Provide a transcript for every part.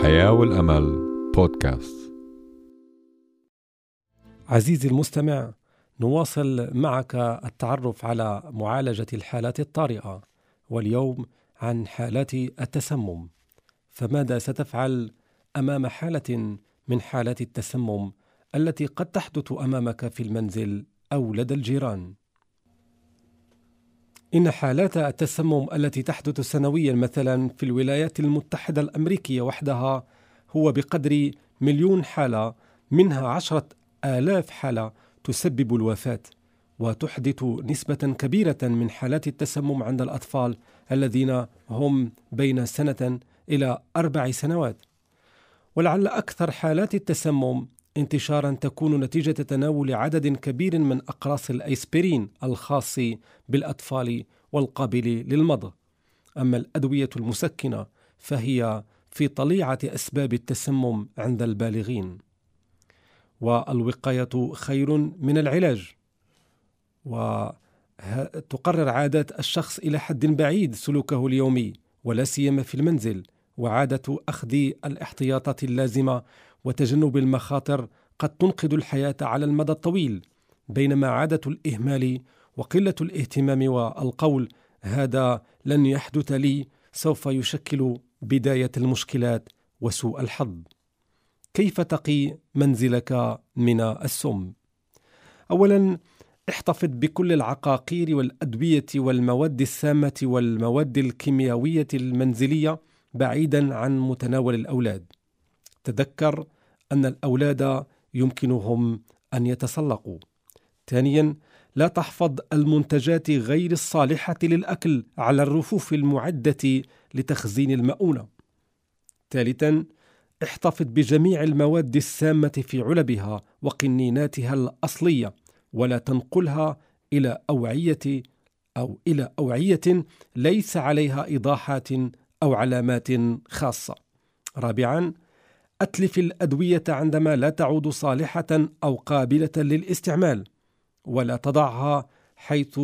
الحياة والأمل بودكاست. عزيزي المستمع نواصل معك التعرف على معالجة الحالات الطارئة واليوم عن حالات التسمم. فماذا ستفعل أمام حالة من حالات التسمم التي قد تحدث أمامك في المنزل أو لدى الجيران؟ إن حالات التسمم التي تحدث سنويا مثلا في الولايات المتحدة الأمريكية وحدها هو بقدر مليون حالة منها عشرة آلاف حالة تسبب الوفاة وتحدث نسبة كبيرة من حالات التسمم عند الأطفال الذين هم بين سنة إلى أربع سنوات. ولعل أكثر حالات التسمم انتشارا تكون نتيجة تناول عدد كبير من أقراص الأيسبرين الخاص بالأطفال والقابل للمضغ أما الأدوية المسكنة فهي في طليعة أسباب التسمم عند البالغين. والوقاية خير من العلاج. وتقرر عادات الشخص إلى حد بعيد سلوكه اليومي ولا سيما في المنزل وعادة أخذ الاحتياطات اللازمة وتجنب المخاطر قد تنقذ الحياة على المدى الطويل بينما عادة الإهمال وقلة الاهتمام والقول هذا لن يحدث لي سوف يشكل بداية المشكلات وسوء الحظ. كيف تقي منزلك من السم؟ اولا احتفظ بكل العقاقير والأدوية والمواد السامة والمواد الكيميائية المنزلية بعيدا عن متناول الأولاد. تذكر أن الأولاد يمكنهم أن يتسلقوا ثانيا لا تحفظ المنتجات غير الصالحة للأكل على الرفوف المعدة لتخزين المؤونة ثالثا احتفظ بجميع المواد السامة في علبها وقنيناتها الأصلية ولا تنقلها إلى أوعية أو إلى أوعية ليس عليها إيضاحات أو علامات خاصة. رابعا أتلف الأدوية عندما لا تعود صالحة أو قابلة للاستعمال ولا تضعها حيث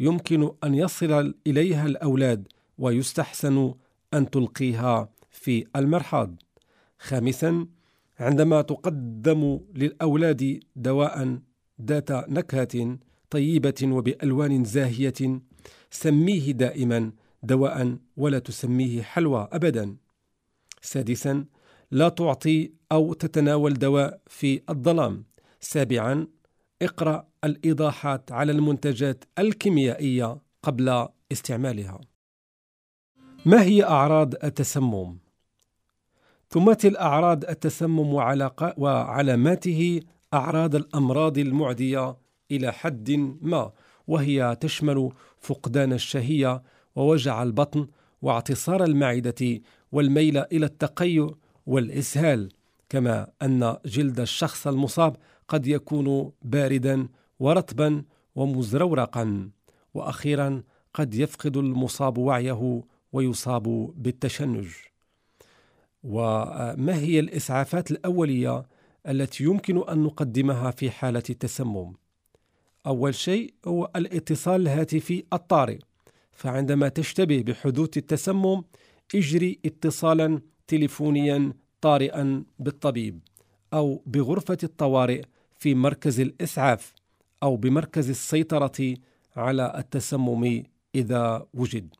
يمكن أن يصل إليها الأولاد ويستحسن أن تلقيها في المرحاض. خامسا عندما تقدم للأولاد دواء ذات نكهة طيبة وبألوان زاهية سميه دائما دواء ولا تسميه حلوى أبدا سادسا لا تعطي أو تتناول دواء في الظلام سابعا اقرأ الإيضاحات على المنتجات الكيميائية قبل استعمالها ما هي أعراض التسمم؟ تمثل أعراض التسمم وعلاماته أعراض الأمراض المعدية إلى حد ما وهي تشمل فقدان الشهية ووجع البطن واعتصار المعدة والميل إلى التقيؤ والإسهال كما أن جلد الشخص المصاب قد يكون باردا ورطبا ومزرورقا وأخيرا قد يفقد المصاب وعيه ويصاب بالتشنج. وما هي الإسعافات الأولية التي يمكن أن نقدمها في حالة التسمم؟ أول شيء هو الاتصال الهاتفي الطارئ. فعندما تشتبه بحدوث التسمم اجري اتصالا تليفونيا طارئا بالطبيب أو بغرفة الطوارئ في مركز الإسعاف أو بمركز السيطرة على التسمم إذا وجد.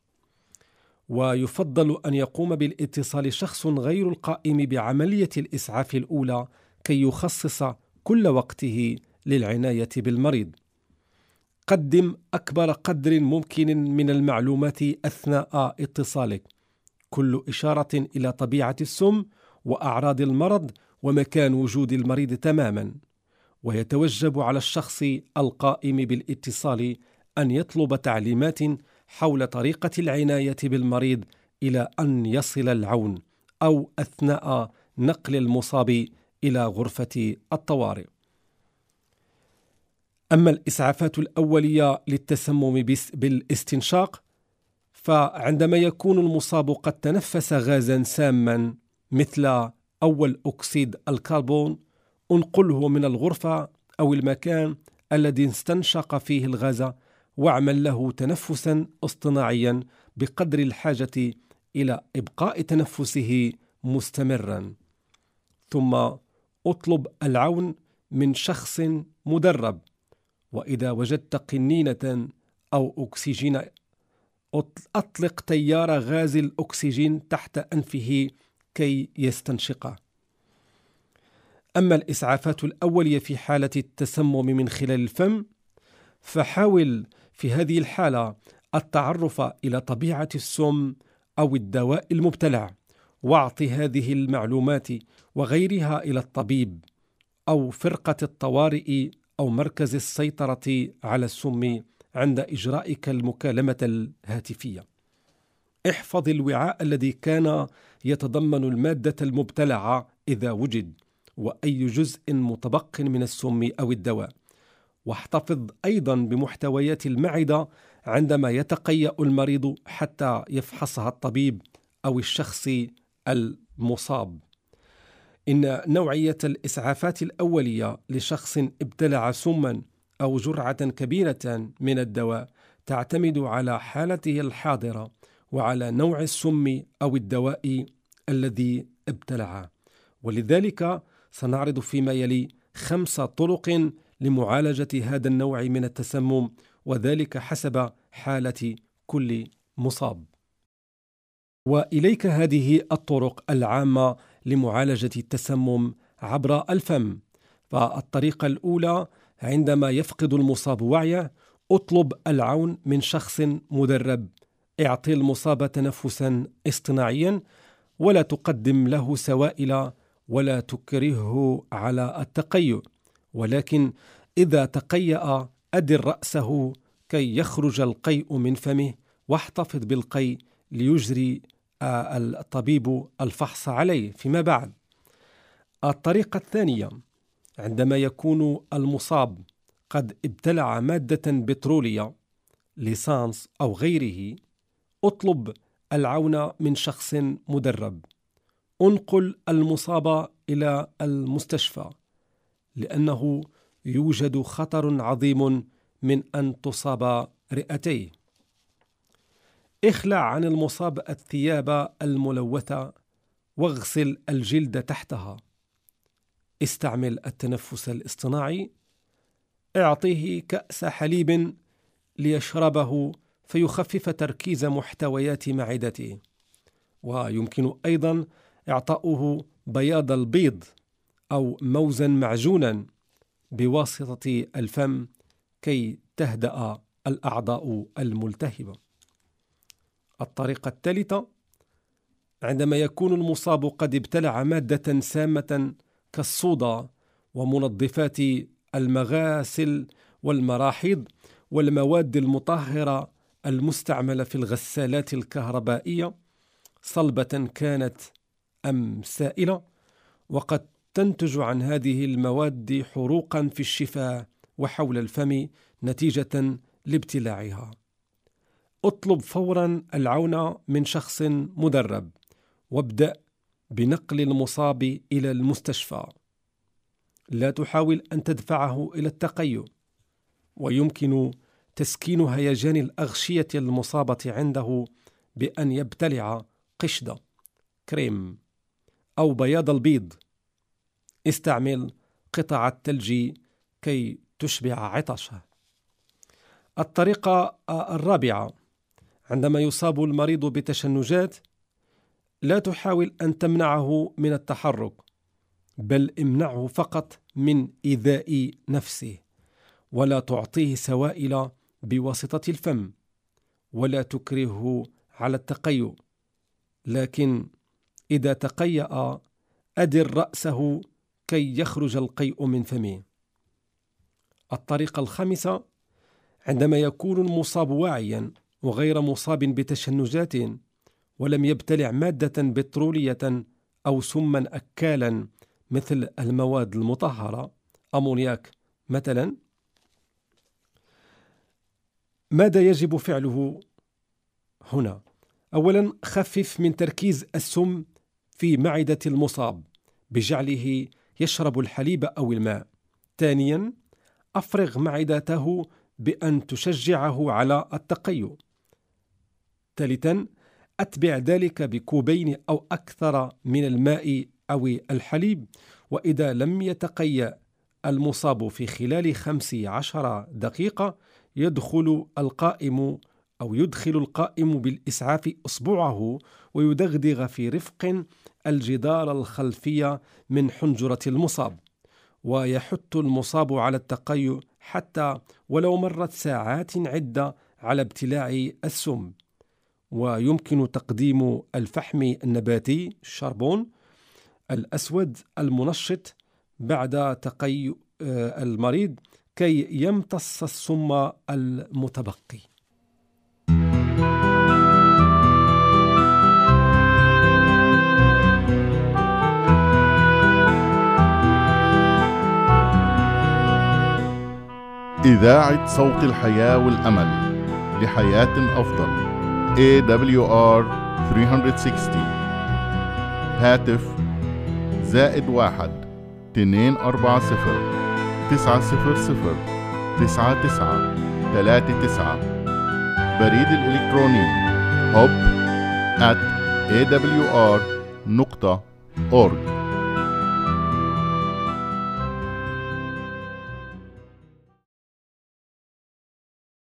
ويفضل أن يقوم بالاتصال شخص غير القائم بعملية الإسعاف الأولى كي يخصص كل وقته للعناية بالمريض. قدم أكبر قدر ممكن من المعلومات أثناء اتصالك. كل إشارة إلى طبيعة السم وأعراض المرض ومكان وجود المريض تماما. ويتوجب على الشخص القائم بالاتصال أن يطلب تعليمات حول طريقة العناية بالمريض إلى أن يصل العون أو أثناء نقل المصاب إلى غرفة الطوارئ. أما الإسعافات الأولية للتسمم بالاستنشاق فعندما يكون المصاب قد تنفس غازا ساما مثل أول أكسيد الكربون انقله من الغرفة أو المكان الذي استنشق فيه الغاز واعمل له تنفسا اصطناعيا بقدر الحاجة إلى إبقاء تنفسه مستمرا. ثم أطلب العون من شخص مدرب وإذا وجدت قنينة أو أكسجين أطلق تيار غاز الأكسجين تحت أنفه كي يستنشقه أما الإسعافات الأولية في حالة التسمم من خلال الفم فحاول في هذه الحالة التعرف إلى طبيعة السم أو الدواء المبتلع واعط هذه المعلومات وغيرها إلى الطبيب أو فرقة الطوارئ أو مركز السيطرة على السم عند إجرائك المكالمة الهاتفية. احفظ الوعاء الذي كان يتضمن المادة المبتلعة إذا وجد وأي جزء متبق من السم أو الدواء. واحتفظ أيضا بمحتويات المعدة عندما يتقيأ المريض حتى يفحصها الطبيب أو الشخص المصاب. إن نوعية الإسعافات الأولية لشخص ابتلع سما أو جرعة كبيرة من الدواء تعتمد على حالته الحاضرة وعلى نوع السم أو الدواء الذي ابتلعه ولذلك سنعرض فيما يلي خمس طرق لمعالجة هذا النوع من التسمم وذلك حسب حالة كل مصاب. وإليك هذه الطرق العامة لمعالجة التسمم عبر الفم. فالطريقة الأولى عندما يفقد المصاب وعيه اطلب العون من شخص مدرب. اعطي المصاب تنفسا اصطناعيا ولا تقدم له سوائل ولا تكرهه على التقيؤ. ولكن إذا تقيأ أدر رأسه كي يخرج القيء من فمه واحتفظ بالقيء ليجري الطبيب الفحص عليه فيما بعد. الطريقة الثانية عندما يكون المصاب قد ابتلع مادة بتروليه ليسانس أو غيره أطلب العون من شخص مدرب. أنقل المصاب إلى المستشفى لأنه يوجد خطر عظيم من أن تصاب رئتيه. اخلع عن المصاب الثياب الملوثة واغسل الجلد تحتها. استعمل التنفس الاصطناعي اعطيه كأس حليب ليشربه فيخفف تركيز محتويات معدته. ويمكن أيضا إعطاؤه بياض البيض أو موزا معجونا بواسطة الفم كي تهدأ الأعضاء الملتهبة. الطريقة الثالثة عندما يكون المصاب قد ابتلع مادة سامة كالصودا ومنظفات المغاسل والمراحيض والمواد المطهرة المستعملة في الغسالات الكهربائية صلبة كانت أم سائلة وقد تنتج عن هذه المواد حروقا في الشفاة وحول الفم نتيجة لابتلاعها. اطلب فورا العون من شخص مدرب وابدأ بنقل المصاب إلى المستشفى. لا تحاول أن تدفعه إلى التقيؤ. ويمكن تسكين هيجان الأغشية المصابة عنده بأن يبتلع قشدة كريم أو بياض البيض. استعمل قطع الثلج كي تشبع عطشه. الطريقة الرابعة عندما يصاب المريض بتشنجات لا تحاول أن تمنعه من التحرك بل امنعه فقط من إيذاء نفسه ولا تعطيه سوائل بواسطة الفم ولا تكرهه على التقيؤ. لكن إذا تقيأ أدر رأسه كي يخرج القيء من فمه. الطريقة الخامسه عندما يكون المصاب واعيا وغير مصاب بتشنجات ولم يبتلع مادة بترولية أو سما أكالا مثل المواد المطهرة. أمونياك مثلا. ماذا يجب فعله هنا؟ اولا خفف من تركيز السم في معدة المصاب بجعله يشرب الحليب أو الماء. ثانيا أفرغ معدته بأن تشجعه على التقيؤ. ثالثا أتبع ذلك بكوبين أو أكثر من الماء أو الحليب وإذا لم يتقيأ المصاب في خلال خمس عشر دقيقة يدخل القائم أو يدخل القائم بالإسعاف إصبعه ويدغدغ في رفق الجدار الخلفي من حنجرة المصاب. ويحث المصاب على التقيؤ حتى ولو مرت ساعات عدة على ابتلاع السم. ويمكن تقديم الفحم النباتي الشربون الأسود المنشط بعد تقيؤ آه، المريض كي يمتص السم المتبقي. إذاعة صوت الحياة والأمل لحياة أفضل. AWR 360 هاتف زائد واحد تنين أربعة صفر تسعة صفر صفر تسعة تسعة تلاتة تسعة. بريد الإلكتروني hub at awr نقطة org.